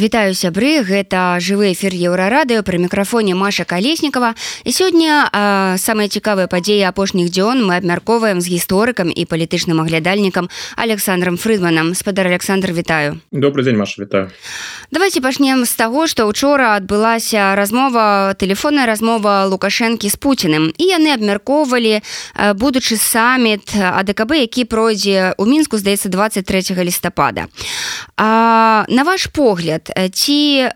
Вітаю сябры гэта жывы эфир еўрарадыо пры мікрафоне Маша калеснікова і сёння самыя цікавыя падзеі апошніх дзён мы абмяркоўваем з гісторыкам і палітычным аглядальнікам александром фрыдманам. Спадар Александр вітаю. Добрый день Маша вітаю. Давайте пачнем з таго што учора адбылася размова телефонная размова лукашэнкі з пуціным. І яны абмяркоўвалі будучы саміт адКб які пройдзе у мінску здаецца 23 лістапада. А на ваш погляд ці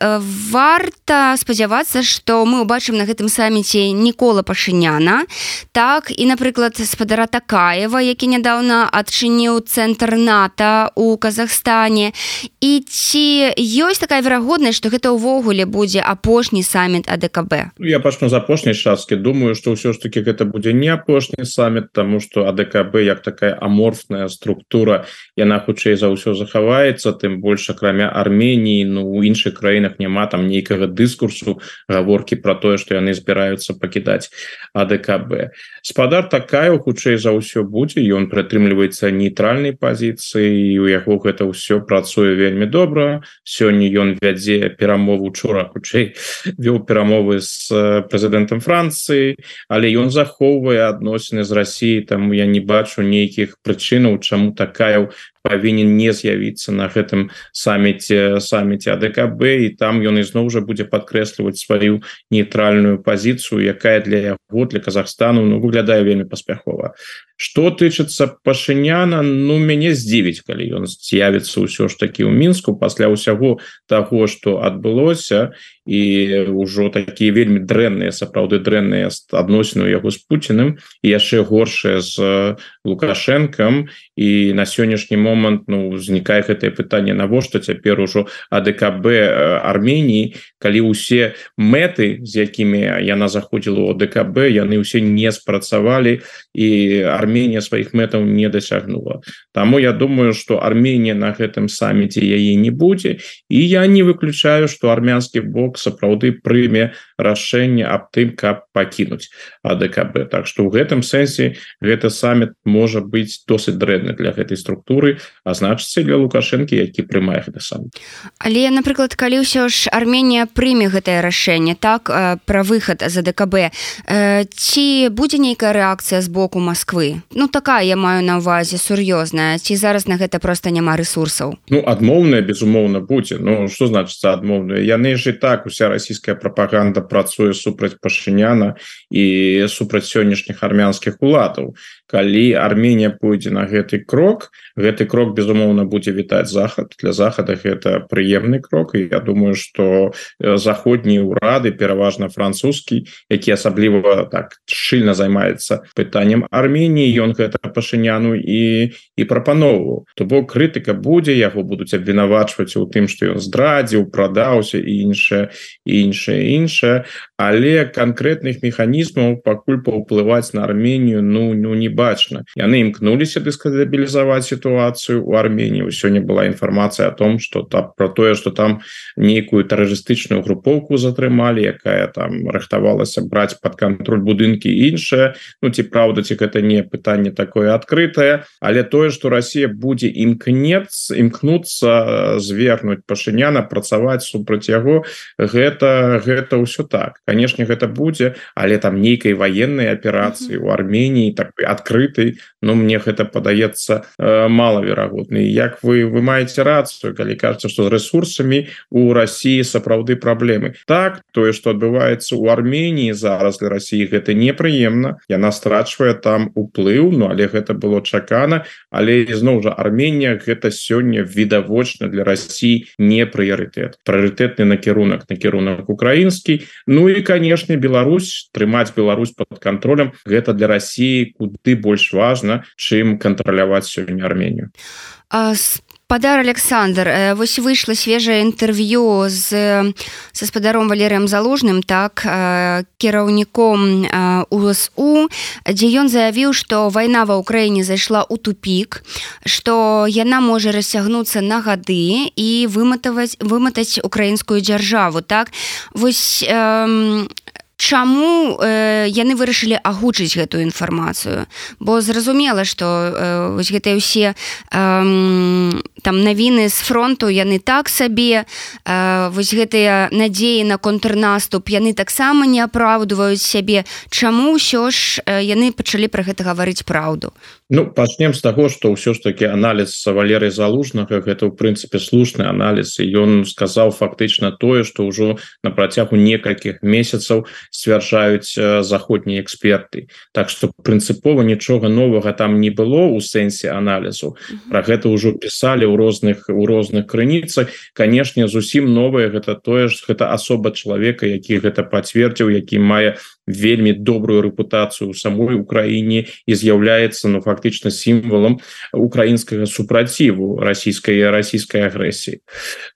варта спадзявацца што мы убачым на гэтым саміце нікола пашыняна? Так і напрыклад спадара такаева які нядаўна адчыніў цэнтр нато у Казахстане. І ці ёсць такая верагоднасць што гэта ўвогуле будзе апошні саміт адКб ну, я пачну з апошняй часткі. Думаю што ўсё ж таки гэта будзе не апошні саміт тому что адКб як такая аморфная структура яна хутчэй за ўсё захаваецца тым больш акрамя Арменії ну у іншых краінах няма там нейкага дыскурсу гаворкі про тое что яны збіраюцца пакідаць адКб спадар такая хутчэй за ўсё будзе. Ён прытрымліваецца нейтральнай пазіцыі у яго гэта ўсё працуе вельмі добра. Сёння ён вядзе перамову учора хутчэй вёў перамовы з прэзідэнтам Францыі але ён захоўвае адносіны з Росіі там я не бачу нейкіх прычынаў чаму такая павінен не з'явіцца на гэтым саміце саміце АДКБ і там ён ізноў жа будзе падкрэсліваць сваю нейтральную пазіцыю якая для яго для Казахстану ну выглядае вельмі паспяхова что тычыцца пашыняна ну мяне здзівіць калі ён з'явіцца ўсё ж таки ў мінску пасля ўсяго того что адбылося і ўжо такія вельмі дрэнныя сапраўды дрэнныя адносіны яго з Пуціным і яшчэ горшае з лукашэнкам. І на сённяшні момант ну узнікае гэтае пытанне навошта цяпер ужо АДКБ Арменії калі усе мэты з якімі яна заходзіла у ДКБ яны ўсе не спрацавалі. І Арменія сваіх мэтаў не дасягнула Таму я думаю что Арменія на гэтым саміце яе не будзе і я не выключаю что армянскі бок сапраўды прыме рашэнне аб тым каб пакінуць АДКБ Так что ў гэтым сэнсе гэта саміт можа быць досыць дрэнны для гэтай структуры а значыцца для лукашэнкі які прымае гэта сам але напрыклад калі ўсё ж Арменія прыме гэтае рашэнне так пра выхад за ДКБ ці будзе нейкая рэакцыя з боку Москвы Ну такая я маю на увазе сур'ёзная. Ці зараз на гэта просто няма ресурсаў? Ну адмоўная безумоўна будзе. Ну что значится адмоўная? Яны ж і так уся расійская прапаганда працуе супраць пашыняна і супраць сённяшніх армянскіх уладаў калі Арменія пойдзе на гэты крок гэты крок безумоўна будзе вітаць захад. Для захада гэта прыемны крок і я думаю что заходнія ўрады пераважна французскі які асабліва так шчыльна займаецца пытанням Арменії ён гэта пашыняну і і прапанову то бок крытыка будзе яго будуць абвінавачваць у тым что ён здрадзіў прадаўся і іншае іншае іншае. Але канкрэтных механізмаў пакуль паўплываць на Арменію ну ну не бачна. Яны імкнуліся дыскадабілізаваць сітуацыю у Арменії сёння была інфармацыя о том что так про тое что там нейкую тэрарыстычную групоўку затрымалі якая там рыхтавалася браць под контроль будынкі іншая Ну ці праўда ці гэта не пытанне такое адкрытае. Але тое что Россия будзе імкнец імкнуцца звернуть пашыняна працаваць супраць яго гэта гэта ўсё так. Канешне гэта будзе але там нейкай военной аперацыі у Арменії так от адкрытай но мне гэта падаецца э, малаверагодны як вы вы маеце рацыю калі кажется что з ресурсамі у Росіі сапраўды праблемы так тое что адбываецца у Арменії зараз для Росіі гэта непрыемна яна страчвае там уплыў Ну але гэта было чакана але ізноў жа Арменія гэта сёння відавочна для Росіі не прыярытэт прыоритетны накірунак накірунак украінскі Ну і канешне Беларусь трымаць Беларусь под контролем гэта для Росіі куды больш важна чым кантраляваць сёння Арменію спадар Александр вось выйшла свежае інтэрв'ю з са спадаром валерыем залужным так кіраўніком УСУ дзе ён заявіў што вайна ва ўкраіне зайшла ў тупік што яна можа расцягнуцца на гады і выматаваць выматаць украінскую дзяржаву так. Вось чаму э, яны вырашылі агучыць гэтую інфармацыю? Бо зразумела што э, вось гэтыя ўсе э, там навіны з фронту яны так сабе э, вось гэтыя надзеі на контрнаступ яны таксама не апраўдваюць сябе. Чаму ўсё ж э, яны пачалі пра гэта гаварыць праўду Ну пачнем з таго што ўсё ж таки аналіз валеры залужнага гэта ў прынцыпе слушны аналіз і ён сказаў фактычна тое што ўжо на працягу некалькіх месяцаў сцвярджаюць заходнія эксперты. Так что прынцыпова нічога новага там не было у сэнсе аналізу про гэта ўжо пісалі ў розных у розных крыніцах канешне зусім новое гэта тое ж гэта асоба чалавека які гэта пацвердзіў які мае вельмі добрую рэпутацыю у самой Украіне і з'яўляецца ну фактычна сімвалам украінскага супраціву расійскай расійскай агрэсіі.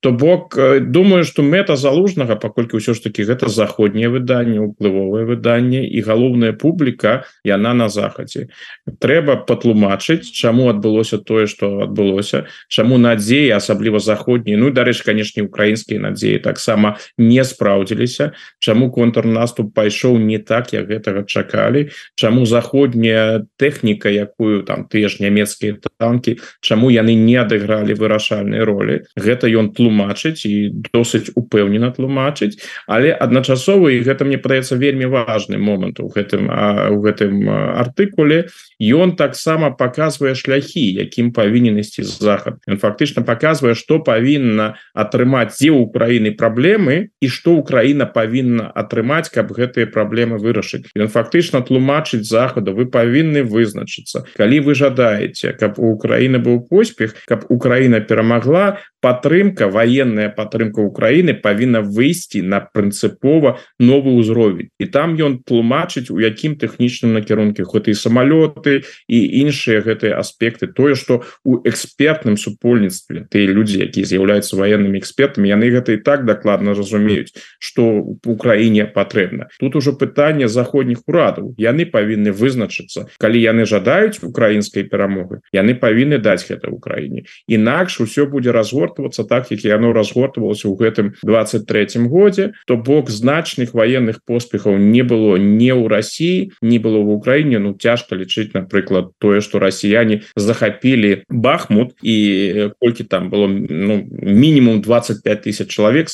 То бок думаю что мэта залужнага паколькі ўсё ж таки гэта заходнее выданне уплывовае выданне і галоўная публіка яна на захадзе. Трэба патлумачыць чаму адбылося тое что адбылося чаму надзеі асабліва заходні Ну дарэч канешне украінскія надзеі таксама не спраўдзіліся чаму контрнаступ пайшоў не так як гэтага чакалі Чаму заходняя тэхніка якую там тыя ж нямецкія танки Чаму яны не адыгралі вырашальнай ролі. Гэта ён тлумачыць і досыць упэўнена тлумачыць але адначасова і гэта мне падаецца вельмі важны момант у гэтым у гэтым артыкуле ён таксама показвае шляхі якім павінен ісці захад. Ён фактычна показвае что павінна атрымаць дзе Украіны праблемы і что Украіна павінна атрымаць каб гэтыя праблемы вырашыць. Ён фактычна тлумачыць захаду вы павінны вызначыцца калі вы жадаеце каб у Украіны быў поспех каб Украіна перамагла падтрымка военная падтрымка Украіны павінна выйсці на прынцыпова новы ўзровень і там ён тлумачыць у якім тэхнічным накірунке хоць і самалёты і іншыя гэтыя аспекты тое что у экспертным супольніцтве ты людзі якія з'яўляюцца военными экспертамі яны гэта і так дакладна разумеюць что Украіне патрэбна тут ужо пытанне заходніх урадаў яны павінны вызначыцца калі яны жадаюць украінскай перамогы яны павінны даць гэта ў краіне інакш усё будзе разгортвацца так як яно разгортвалася ў гэтым 23 годзе то бок значных военных поспехаў не было не ў Росіі не было в Украіне Ну цяжка лічыць напрыклад тое что расіяне захапілі бахмут і колькі там было ну, мінімум 25 тысяч чалавек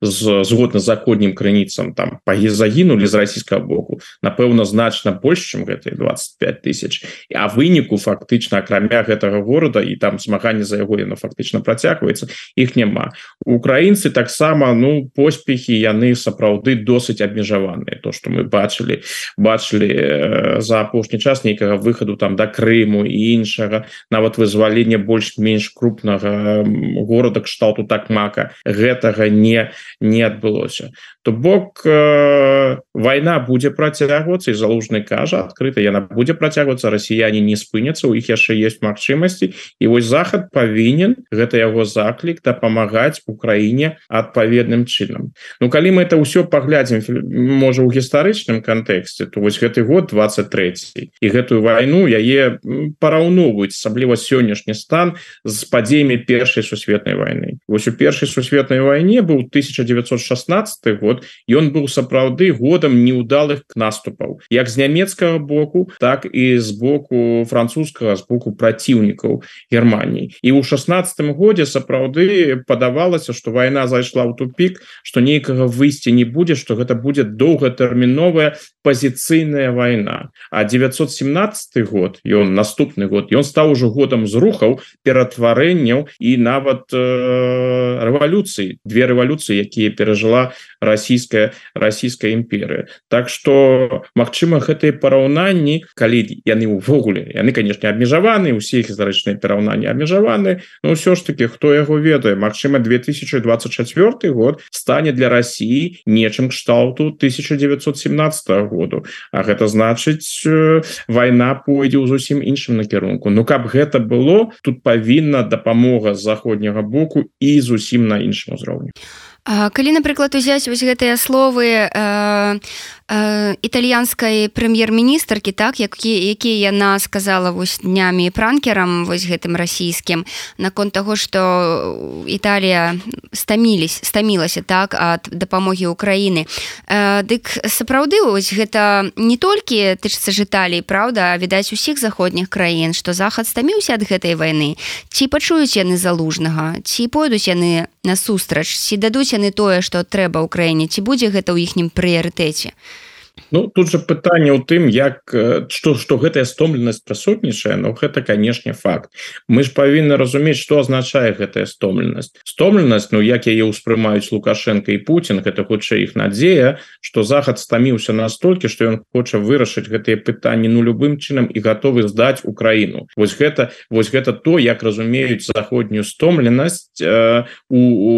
згодна заходнім крыніцам там пагі загінулі з расійскага боку. Напэўна значна больш чым гэтые 25 тысяч. А выніку фактычна акрамя гэтага города і там змаганне за яго яно фактычна працягваецца іх няма. Украінцы таксама ну поспехи яны сапраўды досыць абмежаваныя. То что мы бачылі бачылі э, за апошні час нейкага выхаду там да Крыму і іншага нават вызвалення больш-менш крупнага города кшталту так мака гэтага не не адбылося. То бок э, война будзе працягвацца і залужны кажа адкрыта яна будзе працягвацца расіяне не спыняцца у іх яшчэ есть магчымасці. І вось захад павінен гэта яго заклік дапамагаць Украіне адпаведным чынам. Ну калі мы это ўсё паглядзім можа у гістарычным кантэксце то вось гэты год 23 і гэтую вайну яе параўноўваюць асабліва сённяшні стан з падзеямі першай сусветнай войны вось у першай сусветнай вайне быў 1916 год ён быў сапраўды годам неудалых наступаў як з нямецкага боку так і з боку французскага з боку праціўнікаў Геррманіі і ў 16 годзе сапраўды падавалася что вайна зайшла ў тупик что нейкага выйсця не будзе что гэта будзе доўгатэрміновая пазіцыйная вайна. А 917 год ён наступны год ён стаў ужо годам з рухаў ператварэнняў і нават э, рэвалюцыі две рэвалюцыі якія перажыла расійская расійская імперыя. Так что Мачыма гэтыя параўнанні калі яны увогуле яны конечно абмежаваны усе гістарычныя пераўнанні абмежаваны но ўсё ж таки хто яго ведае. Мачыма 2024 год стане для Росіі нечым кшталту 1917 году. А гэта значыць вайна пойдзе ў зусім іншым накірунку. Ну каб гэта было тут павінна дапамога з заходняга боку і зусім на іншым узроўні. Калі напрыклад узяць вось гэтыя словы э, італьянскай прэм'ер-міністркі так які які яна сказала вось днямі пранкерам вось гэтым расійскім наконт таго што Італія стамілись стамілася так ад дапамогі Украіны. Э, дык сапраўды вось гэта не толькі тычыцца жыталей Праўда відаць усіх заходніх краін што захад стаміўся ад гэтай вайны. Ці пачуюць яны залужнага ці пойдуць яны насустрач ці дадуць яны тое што трэба ў краіне ці будзе гэта ў іхнім прыярытэце Ну тут же пытанне ў тым як что что гэтая стомленасць прысутнічае но гэта канешне факт. Мы ж павінны разумець что означае гэтая стомленасць. Стомленасць Ну як яе ўспрымаюць лукашенко і Путін гэта хутчэй іх надзея что захад стаміўся настолькі что ён хоча вырашыць гэтыя пытанні ну любым чынам і готовы здаць Украіну. Вось гэта вось гэта то як разумеюць заходнюю стомленасць э, у, у,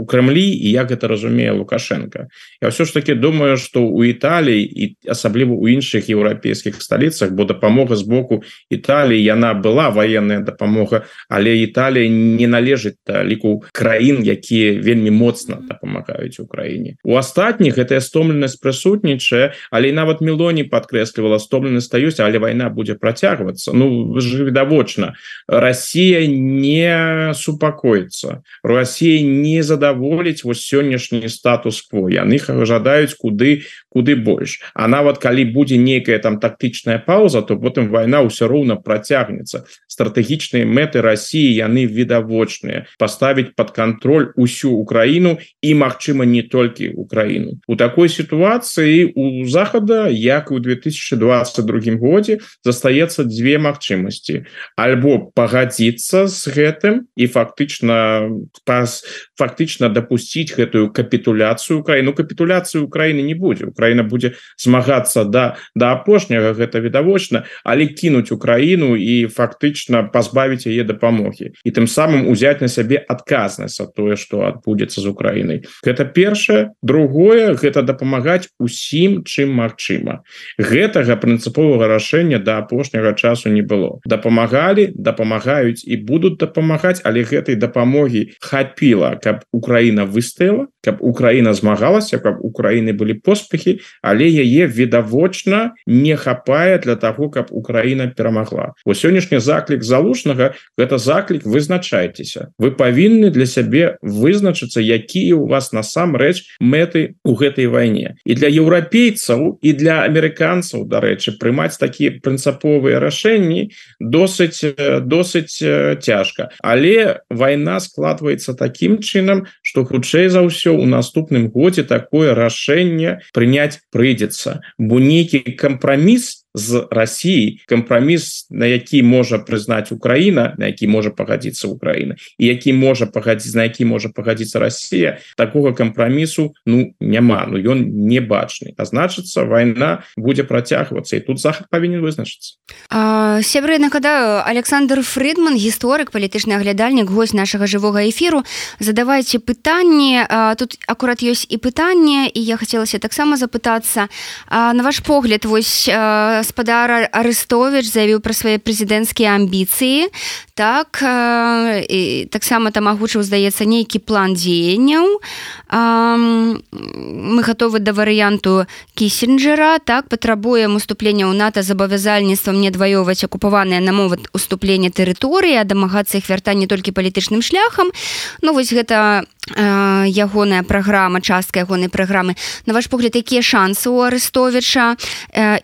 у Крымлі і як это разумее лукашенко. Я все ж таки думаю что у Італіі і асабліва ў іншых еўрапейскіх сталіцах бо дапамога з боку Італіі яна была военная дапамога але Італія не належыць ліку краін якія вельмі моцна дапамагаюць Украіне у астатніх гэтая стомленасць прысутнічае але нават мелоні подкрэслівала стомленасць стаюць але вайна будзе працягвацца Ну ж відавочна Росія не супакоіцца Росія не задаволіць вось сённяшні статус-кво. Яны жадаюць куды куды больш А нават калі будзе нейкая там тактычная пауза то потым вайна ўсё роўна працягнецца стратэгічныя мэты Росіі яны відавочныя паставіць под контроль усю Украіну і Мачыма не толькі Украіну у такой сітуацыі у захада як у 2022 годзе застаецца две магчымасці альбо пагадзіцца з гэтым і фактычна пас фактычна дапусціць гэтую капітуляцыю Украіну капітуляцыю Украіны не будзе Украіна будзе змагацца да да апошняга гэта відавочна але кінуць Украіну і фактычна пазбавіць яе дапамогі. І тым самым узяць на сябе адказнасць за тое што адбудзецца з Украінай. Гэта першае. Другое гэта дапамагаць усім чым магчыма. Гэтага прынцыповага рашэння да апошняга часу не было. Дапамагалі дапамагаюць і будуць дапамагаць але гэтай дапамогі хапіла каб Украіна выстаяла каб Украіна змагалася каб Украіны былі поспехи але яе відавочна не хапае для того каб Украіна перамагла. У сённяшні заклік залужнага гэта заклік вызначайцеся вы павінны для сябе вызначыцца якія у вас насамрэч мэты у гэтай вайне. І для еўрапейцаў і для амерыканцаў дарэчы прымаць такія прынцыповыя рашэнні досыць досыць цяжка. Але вайна складваецца таким чынам что хутчэй за ўсё у наступным годзе такое рашэнне прыняць прыйдзецца бо нейкі кампраміс з Росіі кампраміс на які можа прызнаць Украіна на які можа пагадзіцца Украіна і які можа пагадзіць на які можа пагадзіцца Росія такого кампрамісу Ну няма Ну ён не бачны а значыцца вайна будзе працягвацца і тут захад павінен вызначыцца сябры нагадаю Александр Фридман гісторык палітычны аглядальнік гость нашага жывога эфіру. Задавайце пытанні. Тут акурат ёсць і пытанне і я хацелася таксама запытацца. На ваш погляд вось гаспадар арестович заявіў пра свае прэзідэнцкія амбіцыі так і таксама там агучыў здаецца нейкі план дзеянняў. Мы готовы да варыянту кісенджера так патрабуем уступлення ў нато абавязальніцтвам не дваёваць акупаваныя на моват уступлення тэрыторыі дамагацца іх вярта не толькі палітычным шляхам. Ну вось гэта ягоная праграма частка ягонай праграмы. На ваш погляд якія шансы у арестовича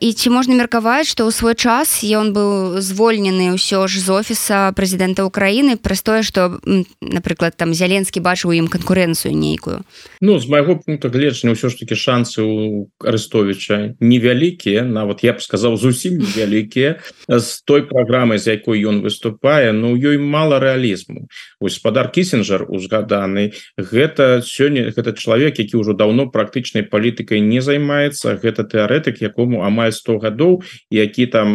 і ці можна меркаваць што ў свой час ён быў звольнены ўсё ж з офіса прэзідэнта Украіны праз тое што напрыклад там зяленскі бачыў ім канкурэнцыю нейкую Ну з майго пункта гледжання ўсё ж таки шансы у арестовича невялікія нават я б сказаў зусім вялікія з той праграмай з якой ён выступае Ну ёй мало рэалізму гаспадар кісенджер узгаданы гэта сёння гэта чалавек які ўжо давно практычнай палітыкай не займаецца. Гэта тэарэтык якому амаль 100 гадоў які там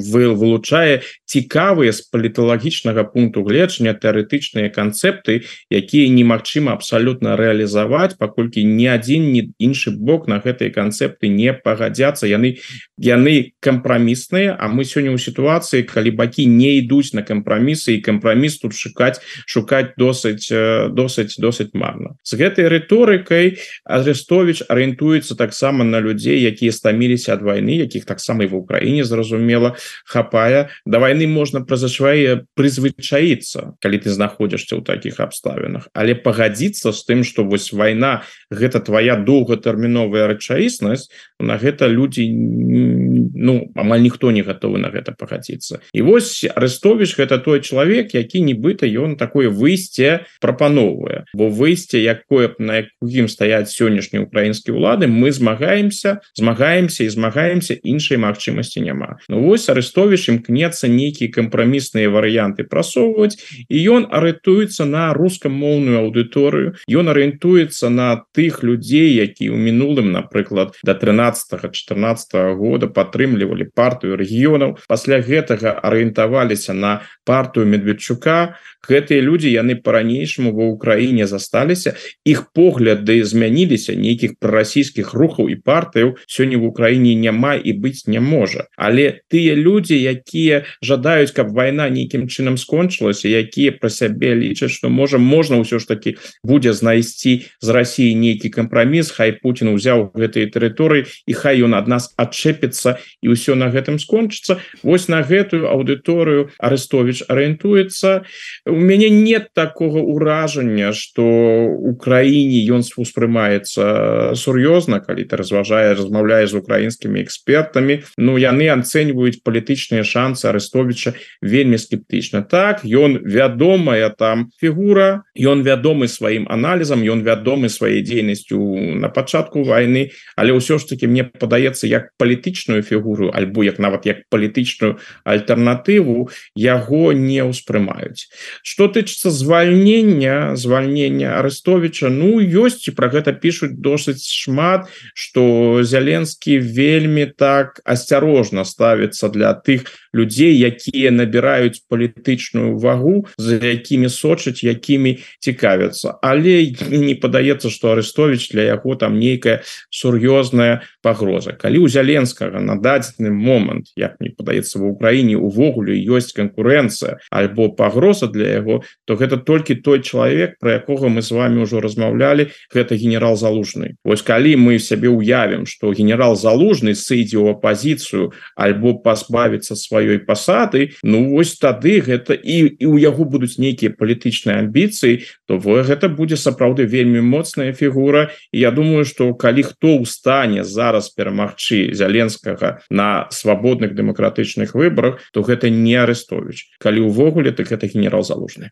вы вылучае цікавыя з паліталагічнага пункту гледжання тэарэтычныя канцэпты якія немагчыма абсалютна рэалізаваць паколькі ні адзін ні іншы бок на гэтыя канцэпты не пагадзяцца. Яны яны кампрамісныя А мы сёння ў сітуацыі калі бакі не ідуць на кампрамісы і кампраміс тут шукаць шукаць досыць досыць досыць марна. З гэтай рыторыкай арестович арыентуецца таксама на людзей якія стаміліся ад войны якіх таксама і в Украіне зразумела хапае. Да войны можна праз свае прызвычаіцца калі ты знаходзішся ў таких абставінах. Але пагадзіцца з тым что вось война гэта твоя доўгатэрміновая рэчаіснасць на гэта людзі ну амаль ніхто не готовы на гэта пагадзіцца. І вось арестович гэта той чалавек які нібыта ён такое выйсце прапановвае бо выйсце якое на якім стаять сённяшнія украінскія улады мы змагаемся змагаемся і змагаемся іншай магчымасці няма. Ну вось арестович імкнецца нейкіе кампрамісныя варыянты прасоўваць і ён арыентуецца на рускамоўную аўдыторыю ён арыентуецца на тых людзей які ў мінулым напрыклад до 13 14 -го года падтрымлівалі партыю рэгіёнаў. Пасля гэтага арыентаваліся на партыю медведчука гэтыя людзі яны по-ранейшаму ва ўкраіне засталіся іх погляды змяніліся нейкіх прарасійскіх рухаў і партыяў сёння в Украіне няма і быць не можа. Але тыя людзі якія жадаюць каб вайна нейкім чынам скончылася якія пра сябе лічаць что можа можна ўсё ж таки будзе знайсці з Росіі нейкі кампраміс Хай Путін узяў гэтые тэрыторыі і хай ён ад нас адчэпіцца і ўсё на гэтым скончыцца. Вось на гэтую аўдыторыю арестович арыентуецца у мяне нет такого ўражання что Украіне ён успрымаецца сур'ёзна калі ты разважае размаўляе з украінскімі экспертамі Ну яны ацэньваюць палітычныя шансы арестовича вельмі скептычна так ён вядомая там фігура ён вядомы сваім аналізам ён вядомы сваёй дзейнасцю на пачатку войны. Але ўсё ж таки мне падаецца як палітычную фігуру альбо як нават як палітычную альтэрнатыву яго не ўспрымаюць что тычыцца звальнення звальнення арестовича ну ёсць і про гэта пишутць досыць шмат что зяленскі вельмі так асцярожна ставіцца для тых людзей якія набіраюць палітычную вагу за якімі сочаць якімі цікавяцца. Але не падаецца что арестович для яго там нейкая сур'ёзная пагроза. Калі у зяленскага на дадзены момант як мне падаецца в Украіне увогуле ёсць конкуренцыя альбо пагроза для яго то гэта толькі той чалавек про якога мы с вами ўжо размаўлялі гэта генерал залужны. Вось калі мы сябе уявім что генерал залужны сыдзе ў апозіцыю альбо пазбавіцца сваёй пасады Ну вось тады гэта і і у яго будуць нейкія палітычныя амбіцыі то вы гэта будзе сапраўды вельмі моцная фігура. І я думаю что калі хто ў стане зараз перамагчы зяленскага на свабодных дэмакратычных выборах то гэта не арестович калі увогуле так это генерал залужны.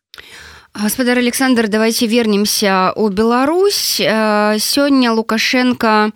Гаспадар александр давайте вернемся у Беларусь. Э, сёння лукашенко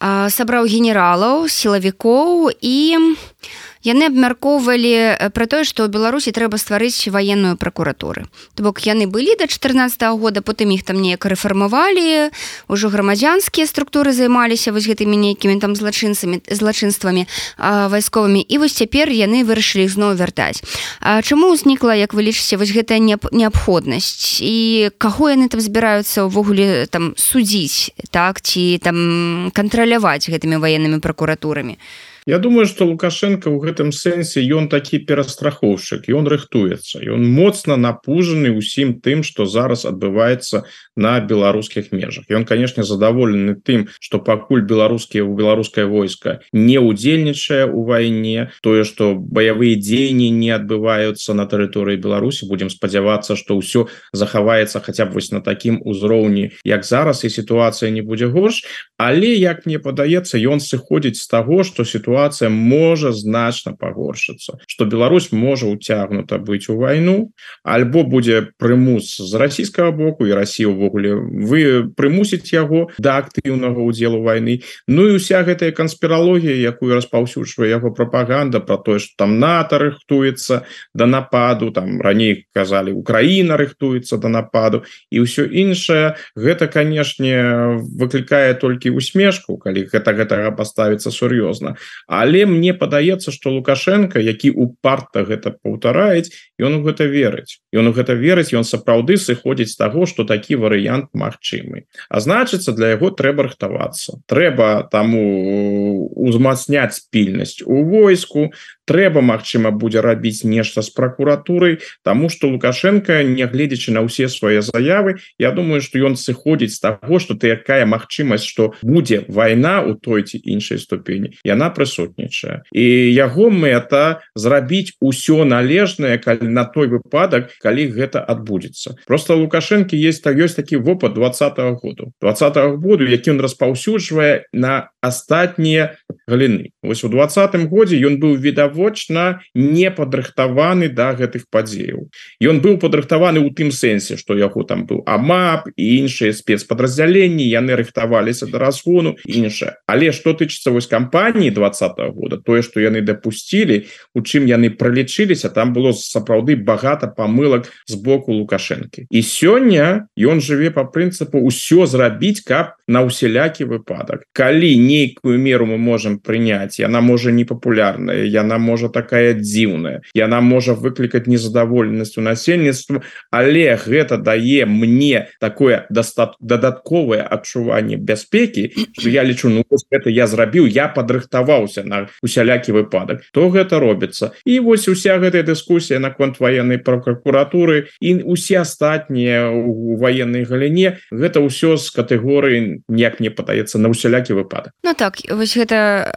э, сабраў генералаў сілавікоў і у яны абмяркоўвалі э, пра тое што ў беларусі трэба стварыць ваенную пракуратуры то бок яны былі да 14 -го года потым іх там неяк рэфармавалі ўжо грамадзянскія структуры займаліся вось гэтымі нейкімі там злачынцамі злачынствамі вайсковымі. І вось цяпер яны вырашылі зноў вяртаць. Чаму ўзнікла як вы лічыце вось гэтая неабходнасць? І каго яны там збіраюцца ўвогуле там судзіць так ці там кантраляваць гэтымі ваеннымі пракуратурамі? а Я думаю что лукашенко ў гэтым сэнсе ён такі перастрахоўшчык ён рыхтуецца ён моцна напужаны усім тым что зараз адбываецца на беларускіх межах. Ён конечно задаволены тым что пакуль беларускія у беларускае войска не удзельнічае у вайне тое что баявыя дзеянні не адбываюцца на тэрыторыі Беларусі будем спадзявацца что ўсё захаваецца хотя б вось на такім узроўні як зараз і сітуацыя не будзе горш але як мне падаецца ён сыходзіць з таго что ситуация сітуацыя можа значна пагоршыцца что Беларусь можа уцягнута быць у вайну альбо будзе прымус з расійскага боку і Россия увогуле вы прымусіць яго да актыўнага удзелу войны Ну і уся гэтая канспіралогія якую распаўсюджвае яго пропаганда про тое что там НАТО рыхтуецца да нападу там раней казалі Украіна рыхтуецца да нападу і ўсё іншае гэта канешне выклікае толькі усмешку калі гэта гэтага паставіцца сур'ёзна але мне падаецца что лукашенко які у парта гэта паўтараюць ён гэта верыць ён у гэта верыць ён сапраўды сыходзіць з таго что такі варыянт магчымы а значыцца для яго трэба рыхтавацца трэба таму узмацняць пільнасць у войску. Трэба Мачыма будзе рабіць нешта з прокуратурай тому что лукашенко нягледзячы на ўсе свае заявы Я думаю что ён сыходзіць з таго что ты якая магчымасць что будзе война у той ці іншай ступені яна прысутнічае і яго мэта зрабіць усё належнае калі на той выпадак калі гэта адбудзецца. Просто лукашэнкі есть так ёсць такі вопыт двадцатого году. Двадцатого году які он распаўсюджвае на астатнія галіны вось у двадцатым годзе ён быў відавочна не падрыхтаваны да гэтых падзеяў. Ён быў падрыхтаваны ў тым сэнсе что яго там быў амап і іншыя спецпадраздзяленні яны рыхтаваліся да разгону іншае. Але что тычыцца вось кампаніі двадцатого года тое что яны дапусцілі у чым яны пролічыліся там было сапраўды багата памылак з боку лукашэнкі і сёння ён жыве по прынцыпу ўсё зрабіць каб на усялякі выпадак. Калі нейкую меру мы можем прыняць яна можа непапулярная яна может можа такая дзіўная яна можа выклікаць незадаволенасць у насельніцтва але гэта дае мне такое дастат дадатковае адчуванне бяспекі я лічу ну это я зрабіў я падрыхтаваўся на усялякі выпадак. То гэта робіцца. І вось уся гэтая дыскусія наконт военной прокуратуры і усе астатнія у военной галіне гэта ўсё з катэгорыі неяк мне падаецца на усялякі выпадак. Ну так вось гэта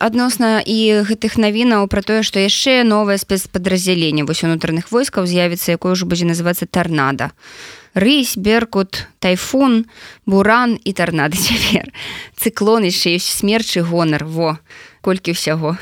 адносна і гэтых навінаў про тое что яшчэ новое спецпадраздзяленне вось унутраных войскаў з'явіцца якое ўжо будзе называцца торнадо рысь беркут тайфун буран і торнады цяпер. Цыклон яшчэ ёсць смерчы гонар. Во колькі ўсяго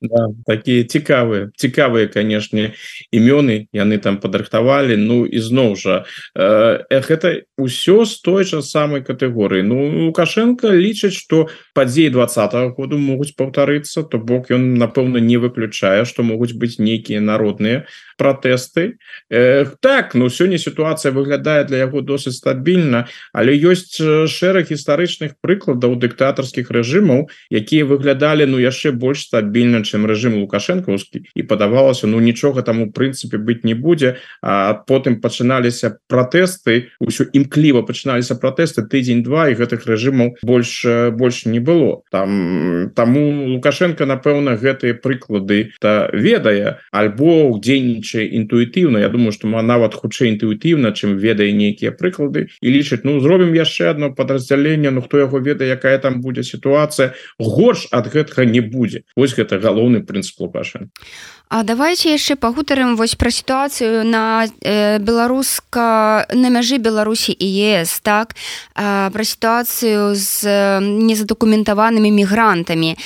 да, такія цікавыя цікавыя канешне імёны яны там падрыхтавалі Ну ізноў жа э, гэта ўсё з той жа самай катэгорыі Ну лукашенко лічыць что падзеі двадцатого году могуць паўтарыцца то бок ён напэўна не выключае что могуць быць нейкія народныя пратэсты э, так ну сёння сітуацыя выглядае для яго досыць стабільна але ёсць шэраг гістарычных прыкладаў дыктатарскіх рэжымаў якія выглядалі ну яшчэ больш стабільна чым рэжым лукашэнкаўскі. І падавалася ну нічога там у прынцыпе быць не будзе. А потым пачыналіся пратэсты ўсё імкліва пачыналіся пратэсты тыдзень-два і гэтых рэжымаў больш больш не было. Там таму лукашенко напэўна гэтыя прыклады та ведае. Альбо дзейнічае дзейнічае інтуітыўна Я думаю что нават хутчэй інтуітыўна чым ведае нейкія прыклады і лічыць Ну зробім яшчэ одно подраздзяленне Ну хто яго ведае якая там будзе сітуацыя горш ад гэтага не будзе Вось гэта галоўны прынцып лукашен А давайте яшчэ пагутарым вось пра сітуацыю на э, беларуска на мяжы Беларусі і ЕС так? Э, пра сітуацыю з э, незадакументаванымі мігрантамі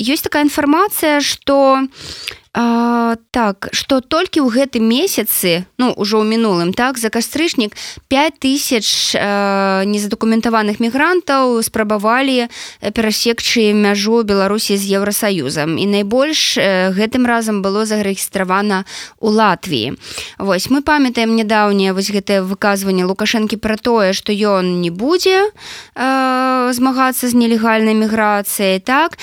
ёсць такая інфармацыя что у А, так что толькі ў гэтым месяцы ну ўжо ў мінулым так за кастрычнік 5000 незадакументаваных мігрантаў спрабавалі перасекчы мяжу беларусі з еўросаюзам і найбольш гэтым разам было зарэгістравана у Латвіі Вось мы памятаем нядаўнее вось гэтае выказванне лукашэнкі пра тое што ён не будзе змагацца з нелегальнай міграцыяй так?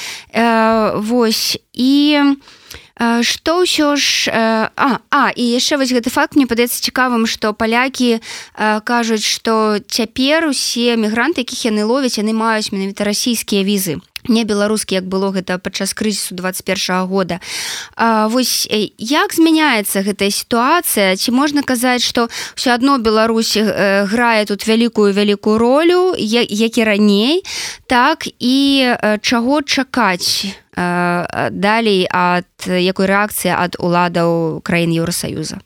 Вось і у что ўсё ж а, а і яшчэ вось гэты факт мне падаецца цікавым што палякі кажуць што цяпер усе мігранты якіх яны ловяць яны маюць менавіта расійскія візы не беларускі як было гэта падчас крызісу 21 года. А, вось як змяняецца гэтая сітуацыя? Ці можна казаць что все одно беларусі э, грае тут вялікую вялікую ролю як і раней так і э, чаго чакаць далей ад якой рэакцыі ад уладаў краін Еўросаюза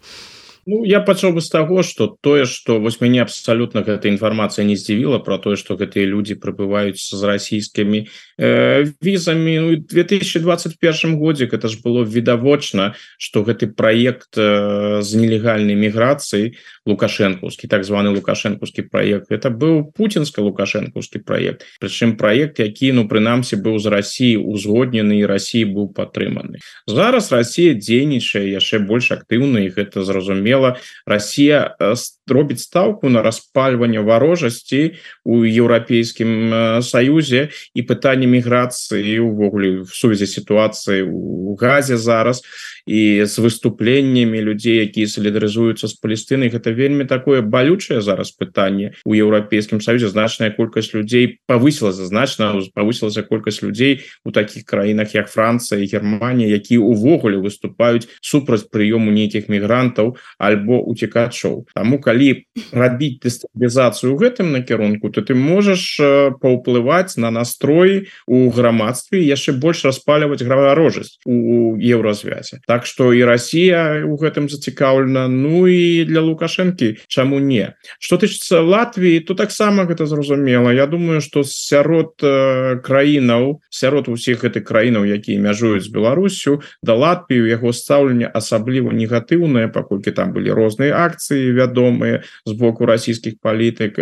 Ну, я пачаў бы з таго что тое что вось мяне абсалютна гэта інфармацыя не здзівіла про тое что гэтыя люди прыбываюць з расійскімі э, візамі ну, 2021 годзе это ж было відавочна что гэты проект э, з нелегальнай міграцыі лукашэнкаўскі так званы лукашэнкаўскі проект это быў путинска лукашэнкаўскі проект. Прычым проект які ну прынамсі быў з Росіі узгоднены і Росіі быў падтрыманы зараз Росія дзейнічае яшчэ больш актыўна і гэта зразумела. Зразумела Россия робіць стаўку на распальванне варожасці у еўрапейскім саюзе і пытанне міграцыі увогуле в сувязі сітуацыі у газе зараз і з выступленнями людзей якія солідарызуюцца з Палестынай гэта вельмі такое балючае зараз пытанне у еўрапейскім саюзе значная колькасць людзей повысілася значна повысілася колькасць людзей у таких краінах як Францыя Германія які увогуле выступаюць супраць прыёму нейкіх мігрантаў альбо уцікачоў Таму калі рабіць дэстабілізацыю гэтым накірунку то ты можаш паўплываць на настрой у грамадстве яшчэ больш распаліваць граварожасць у еўразвязе. Так что і Россия у гэтым зацікаўлена Ну і для лукашэнкі чаму не? Что тычыцца Латвіі то таксама гэта зразумела. Я думаю что сярод э, краінаў сярод усіх гэтых краінаў якія мяжуюць Беларусю да Латвію яго стаўленне асабліва негатыўнае паколькі там былі розныя акцыі вядомыя з боку расійскіх палітык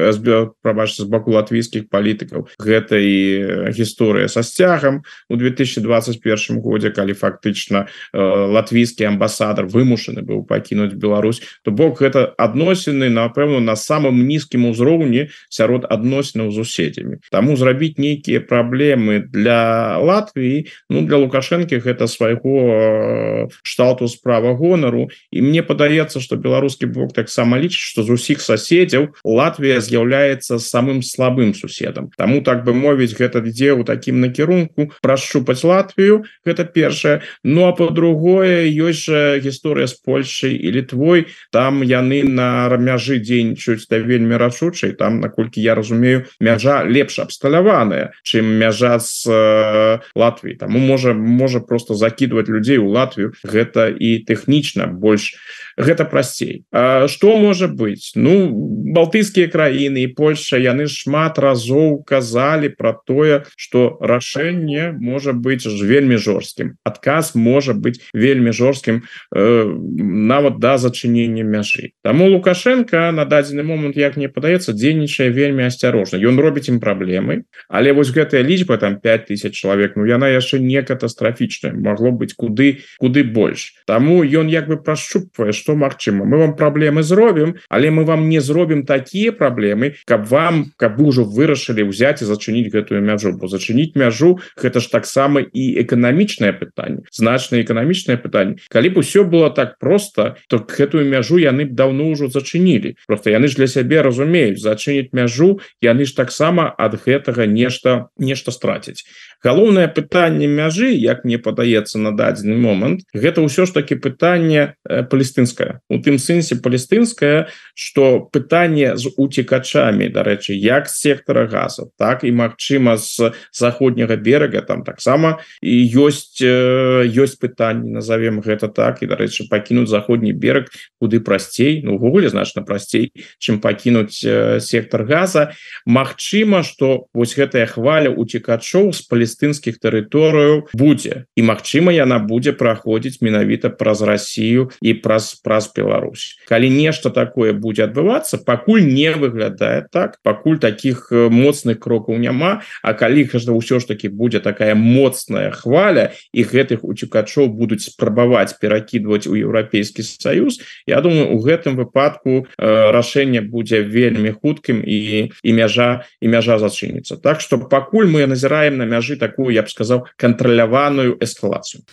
прабач з боку латвійскіх палітыкаў гэтай гісторыя са сцягам у 2021 годзе калі фактычна э, латвійскі амбасадар вымушаны быў пакінуць Беларусь то бок гэта адносіны напэўна на самым нізкім узроўні сярод адносінаў з суседзямі Таму зрабіць нейкія праблемы для Латвіі Ну для лукашэнкі гэта свайго э, шталту справа гонару і мне падаецца что беларускі бок таксама лічыць что з усіх соседзяў Латвія з'яўляецца самым слабым суседам Таму так бы мовіць гэта ідзе ў такім накірунку прашчупаць Латвію гэта першае. Ну а по-другое другое ёсць жа гісторыя з Польшай і літвой. Там яны на мяжы дзейнічаюць да вельмі рашучай там наколькі я разумею мяжа лепш абсталяваная чым мяжа з э, Латвіі. Таму можа можа просто закидывать людзей у Латвію. Гэта і тэхнічна больш гэта прасцей. Что можа быть ну балтыйскія краіны і Польша яны шмат разоў казалі про тое что рашэнне можа быть вельмі жорсткім. Адказ можа быть вельмі жорсткім э, нават да зачынення мяжы. Таму лукашенко на дадзены момант як мне падаецца дзейнічае вельмі асцярожна. Ён робіць ім праблемы але вось гэтая лічба там 5000 чалавек Ну яна яшчэ не катастрафічная. Могло быть куды куды больш. Таму ён як бы прашчупвае что Мачыма мы вам праблемы зробім але мы вам не зробім такія праблемы каб вам каб вы ўжо вырашылі ўзяць і зачыніць гэтую мяжу бо зачыніць мяжу гэта ж таксама і эканамічнае пытанне значна эканамічнае пытанне калі б усё было так просто то гэтую мяжу яны б давно ўжо зачынілі. Просто яны ж для сябе разумеюць зачыніць мяжу яны ж таксама ад гэтага нешта нешта страціць галоўнае пытанне мяжы як мне падаецца на дадзены момант гэта ўсё ж таки пытанне э, палестынская у тым сэнсе палестынская что пытанне з уцікачамі дарэчы як сектора газа так і Мачыма з заходняга берага там таксама. І ёсць ёсць пытанне назовем гэта так. І дарэчы пакінуць заходні берег куды прасцей. Ну ввогуле значна прасцей чым пакінуць сектор газа. Мачыма что вось гэтая хваля уцікачоў з палестын палестынскіх тэрыторыяў будзе. І Мачыма яна будзе праходзіць менавіта праз Россию і праз праз Беларусь. Калі нешта такое будзе адбывацца пакуль не выглядае так пакуль таких моцных крокаў няма. А калі кажа ўсё ж таки будзе такая моцная хваля і гэтых уцікачоў будуць спрабаваць перакідваць у еўрапейскі союз Я думаю у гэтым выпадку э, рашэнне будзе вельмі хуткім і і мяжа і мяжа зачыніцца. Так что пакуль мы назіраем на мяжы такую я б сказаў кантраляваную эскалацыю.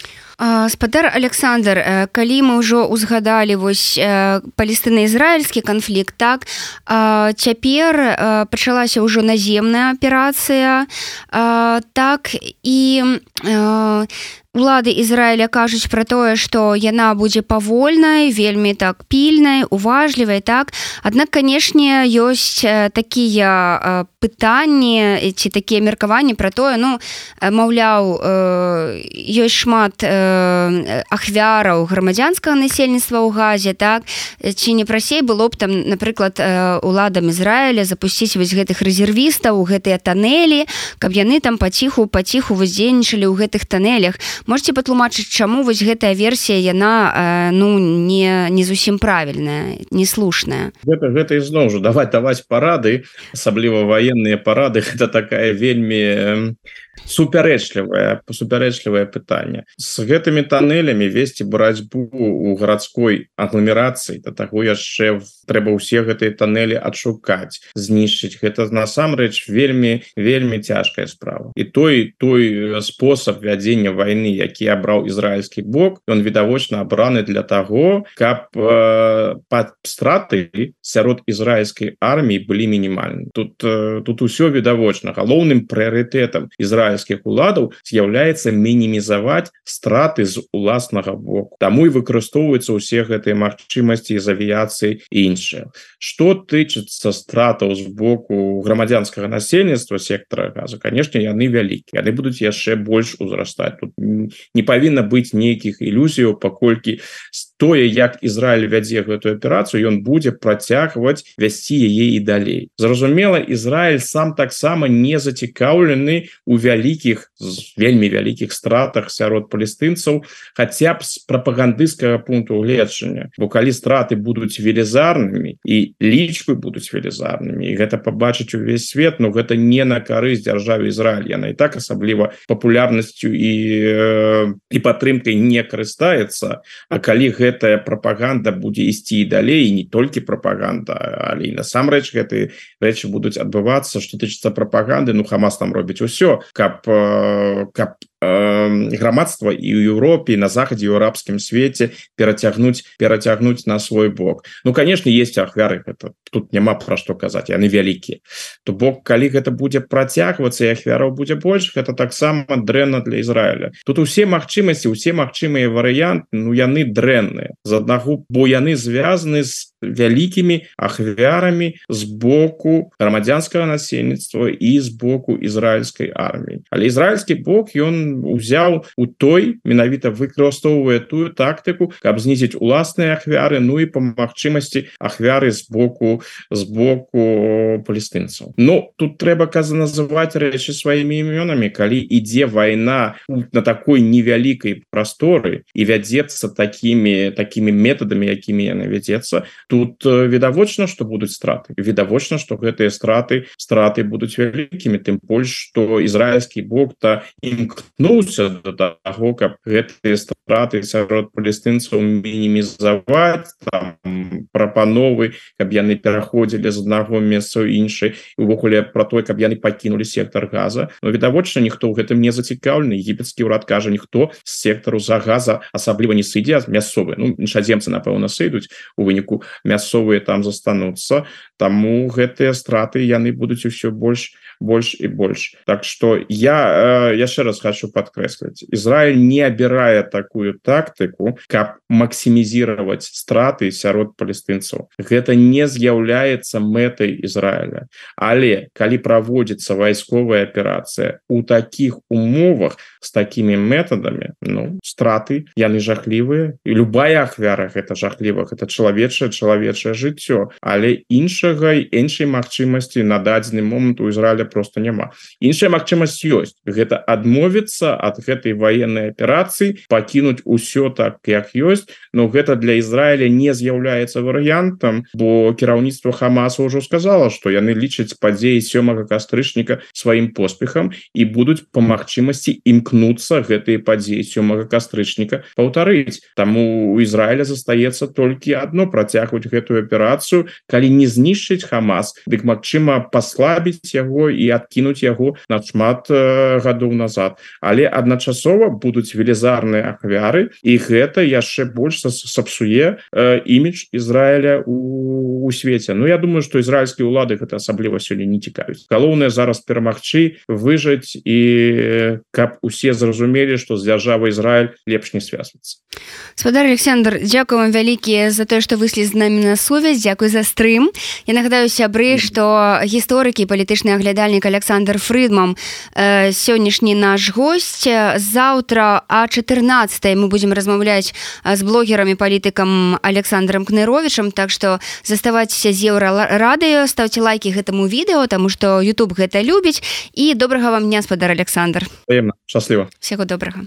Спадар Александр калі мы ўжо узгадалі вось палестына-ізраільскі канфлікт так цяпер пачалася ўжо наземная аперацыя так і улады Ізраіля кажуць пра тое што яна будзе павольнай вельмі так пільнай уважлівай так? Аднак канешне ёсць такія пытанні ці такія меркаванні пра тое ну маўляў ёсць шмат ахвяраў грамадзянскага насельніцтва ў газе так? Ці не прасей было б там напрыклад уладам Ізраіля запусціць вось гэтых рэзервістаў у гэтыя танелі каб яны там паціху паціху воздзейнічалі ў гэтых танелях можете патлумачыць чаму вось гэтая версія яна э, ну не не зусім правільная неслушная гэта, гэта ізноў жа даваць даваць парады асабліва военные парады это такая вельмі супярэчлівае супярэчлівае пытанне. С гэтымі тоннелямі весці барацьбу у гарадской агломерацыі до таго яшчэ трэба ўсе гэтыя тоннелі адшукаць знішчыць. Гэта насамрэч вельмі вельмі цяжкая справа. І той той спосаб вядзення войны які абраў ізраильскі бок ён відавочна абраны для того каб э, под страты сярод ізраильской армії былі мінімальны тут э, тут усё відавочна. Галоўным прыярытэтам ізраильскіх уладаў з'яўляецца мінімізаваць страты з уласнага боку. Таму і выкарыстоўваюцца ўсе гэтыя магчымасці з авіяцыі іншыя что тычыцца стратаў з боку грамадзянскага насельніцтва сектора газа конечно яны вялікія. Яны будуць яшчэ больш узрастаць. Тут не павінна быць нейкіх ілюзіяў паколькі тое як Ізраиль вядзе гэтую аперацыю ён будзе працягваць вясці яе і далей. Зразумела Ізраиль сам таксама не зацікаўлены у вялікіх вельмі вялікіх стратах сярод палестынцаў хаця б з прапагандысцкага пункту гледжання. Бо калі страты будуць велізарнымі і лічбы будуць велізарнымі. І гэта пабачыць увесь свет но гэта не на карысць дзяржаве Ізраиль яна і так асабліва папулярнасцю і і падтрымкай не карыстаецца. А калі гэтая прапаганда будзе ісці далей не толькі прапаганда але насамрэч гэты рэчы будуць адбывацца што тычыцца прапаганды ну хамас там робіць усё каб каб грамадства і ў Еўропе на захадзе ў арабскім свеце перацягнуць перацягнуць на свой бок. Ну конечно есть ахвяры это тут няма пра што казаць яны вялікія то бок калі гэта будзе працягвацца і ахвяраў будзе больш гэта таксама дрэнна для Ізраіля тут усе магчымасці усе магчымыя варыянт Ну яны дрэнныя з аднаго бо яны звязаны з вялікімі ахвярамі з боку грамадзянскага насельніцтва і з боку ізраильской армії але ізраильскі бок ён узяў у той менавіта выкарыстоўвае тую тактыку каб знізіць уласныя ахвяры Ну і по магчымасці ахвяры з боку з боку палестынцаў. Ну тут трэба каза называть рэчы сваімі імёнамі. Калі ідзе вайна на такой невялікай прасторы і вядзецца такімі такімі метадамі якімі яна вядзецца тут відавочна что будуць страты. Відавочна что гэтыя страты страты будуць вялікімі. Тым больш что ізраильскі бок то імкнуўся до того каб гэтыя страты сярод палестынцаў мінімізаваць прапановы каб яны пераходзілі з аднаго месца іншай увогуле про той каб яны пакінули сектор газа. Но відавочна ніхто ў гэтым не зацікаўлены египетскі ўрад кажа ніхто з сектару за газа асабліва не сыдзе мясцовы ну іншадземцы напэўна сыдуць у выніку мясцовыя там застануцца Таму гэтыя страты яны будуць усё больш больш і больш. Так что я э, яшчэ раз хочу подкрэсліць Ізраиль не абірае такую тактыку каб максімізировать страты сярод палестынцаў гэта не з'яўляецца мэтай Ізраіля але калі праводзіцца вайсковая аперацыя у таких умовах с такими методами Ну страты яны жахлівыя і любая ахвяра гэта жахлівых это чалавечае чалавечае жыццё але іншага іншай магчымасці на дадзены момант у Ізраіля просто няма. Іншая магчымасць ёсць. Гэта адмовіцца ад гэтай военной аперацыі пакінуць усё так як ёсць. Но гэта для Ізраіля не з'яўляецца варыянтам бо кіраўніцтва хамаса ўжо сказала что яны лічаць падзеі сёмага кастрычніка сваім поспехам і будуць по магчымасці імкнуцца гэтые падзеі сёмага кастрычніка паўтарыць. Таму у Ізраіля застаецца толькі одно працягваць гэтую аперацыю. Калі не знішчыць хамас дык Мачыма паслабіць яго і адкінуць яго нашмат э, гадоў назад але адначасова будуць велізарныя ахвяры і гэта яшчэ больш сапсуе э, імідж Ізраіля у, у свеце. Ну я думаю что ізраильскія улады гэта асабліва сёння не цікавіць галоўнае зараз перамагчы выжыць і каб усе зразумелі что з дзяржавы Ізраиль лепш не связываться спадар Александр Дякую вам вялікія за тое что выслі з намі на сувязь. Дякую за стрым. Я нагадаю сябры что гісторыкі палітычны аглядальнік Александр Фрыдмам э, сённяшні наш гость заўтра а 14 мы будем размаўляць з блогерамі палітыкам Александром кныровичам Так что заставайцеся з еўра радыё ставце лайки гэтаму відэо тому что YouTube гэта любіць. І добрага вам дня спадар Александр. Шчасліва всего добрага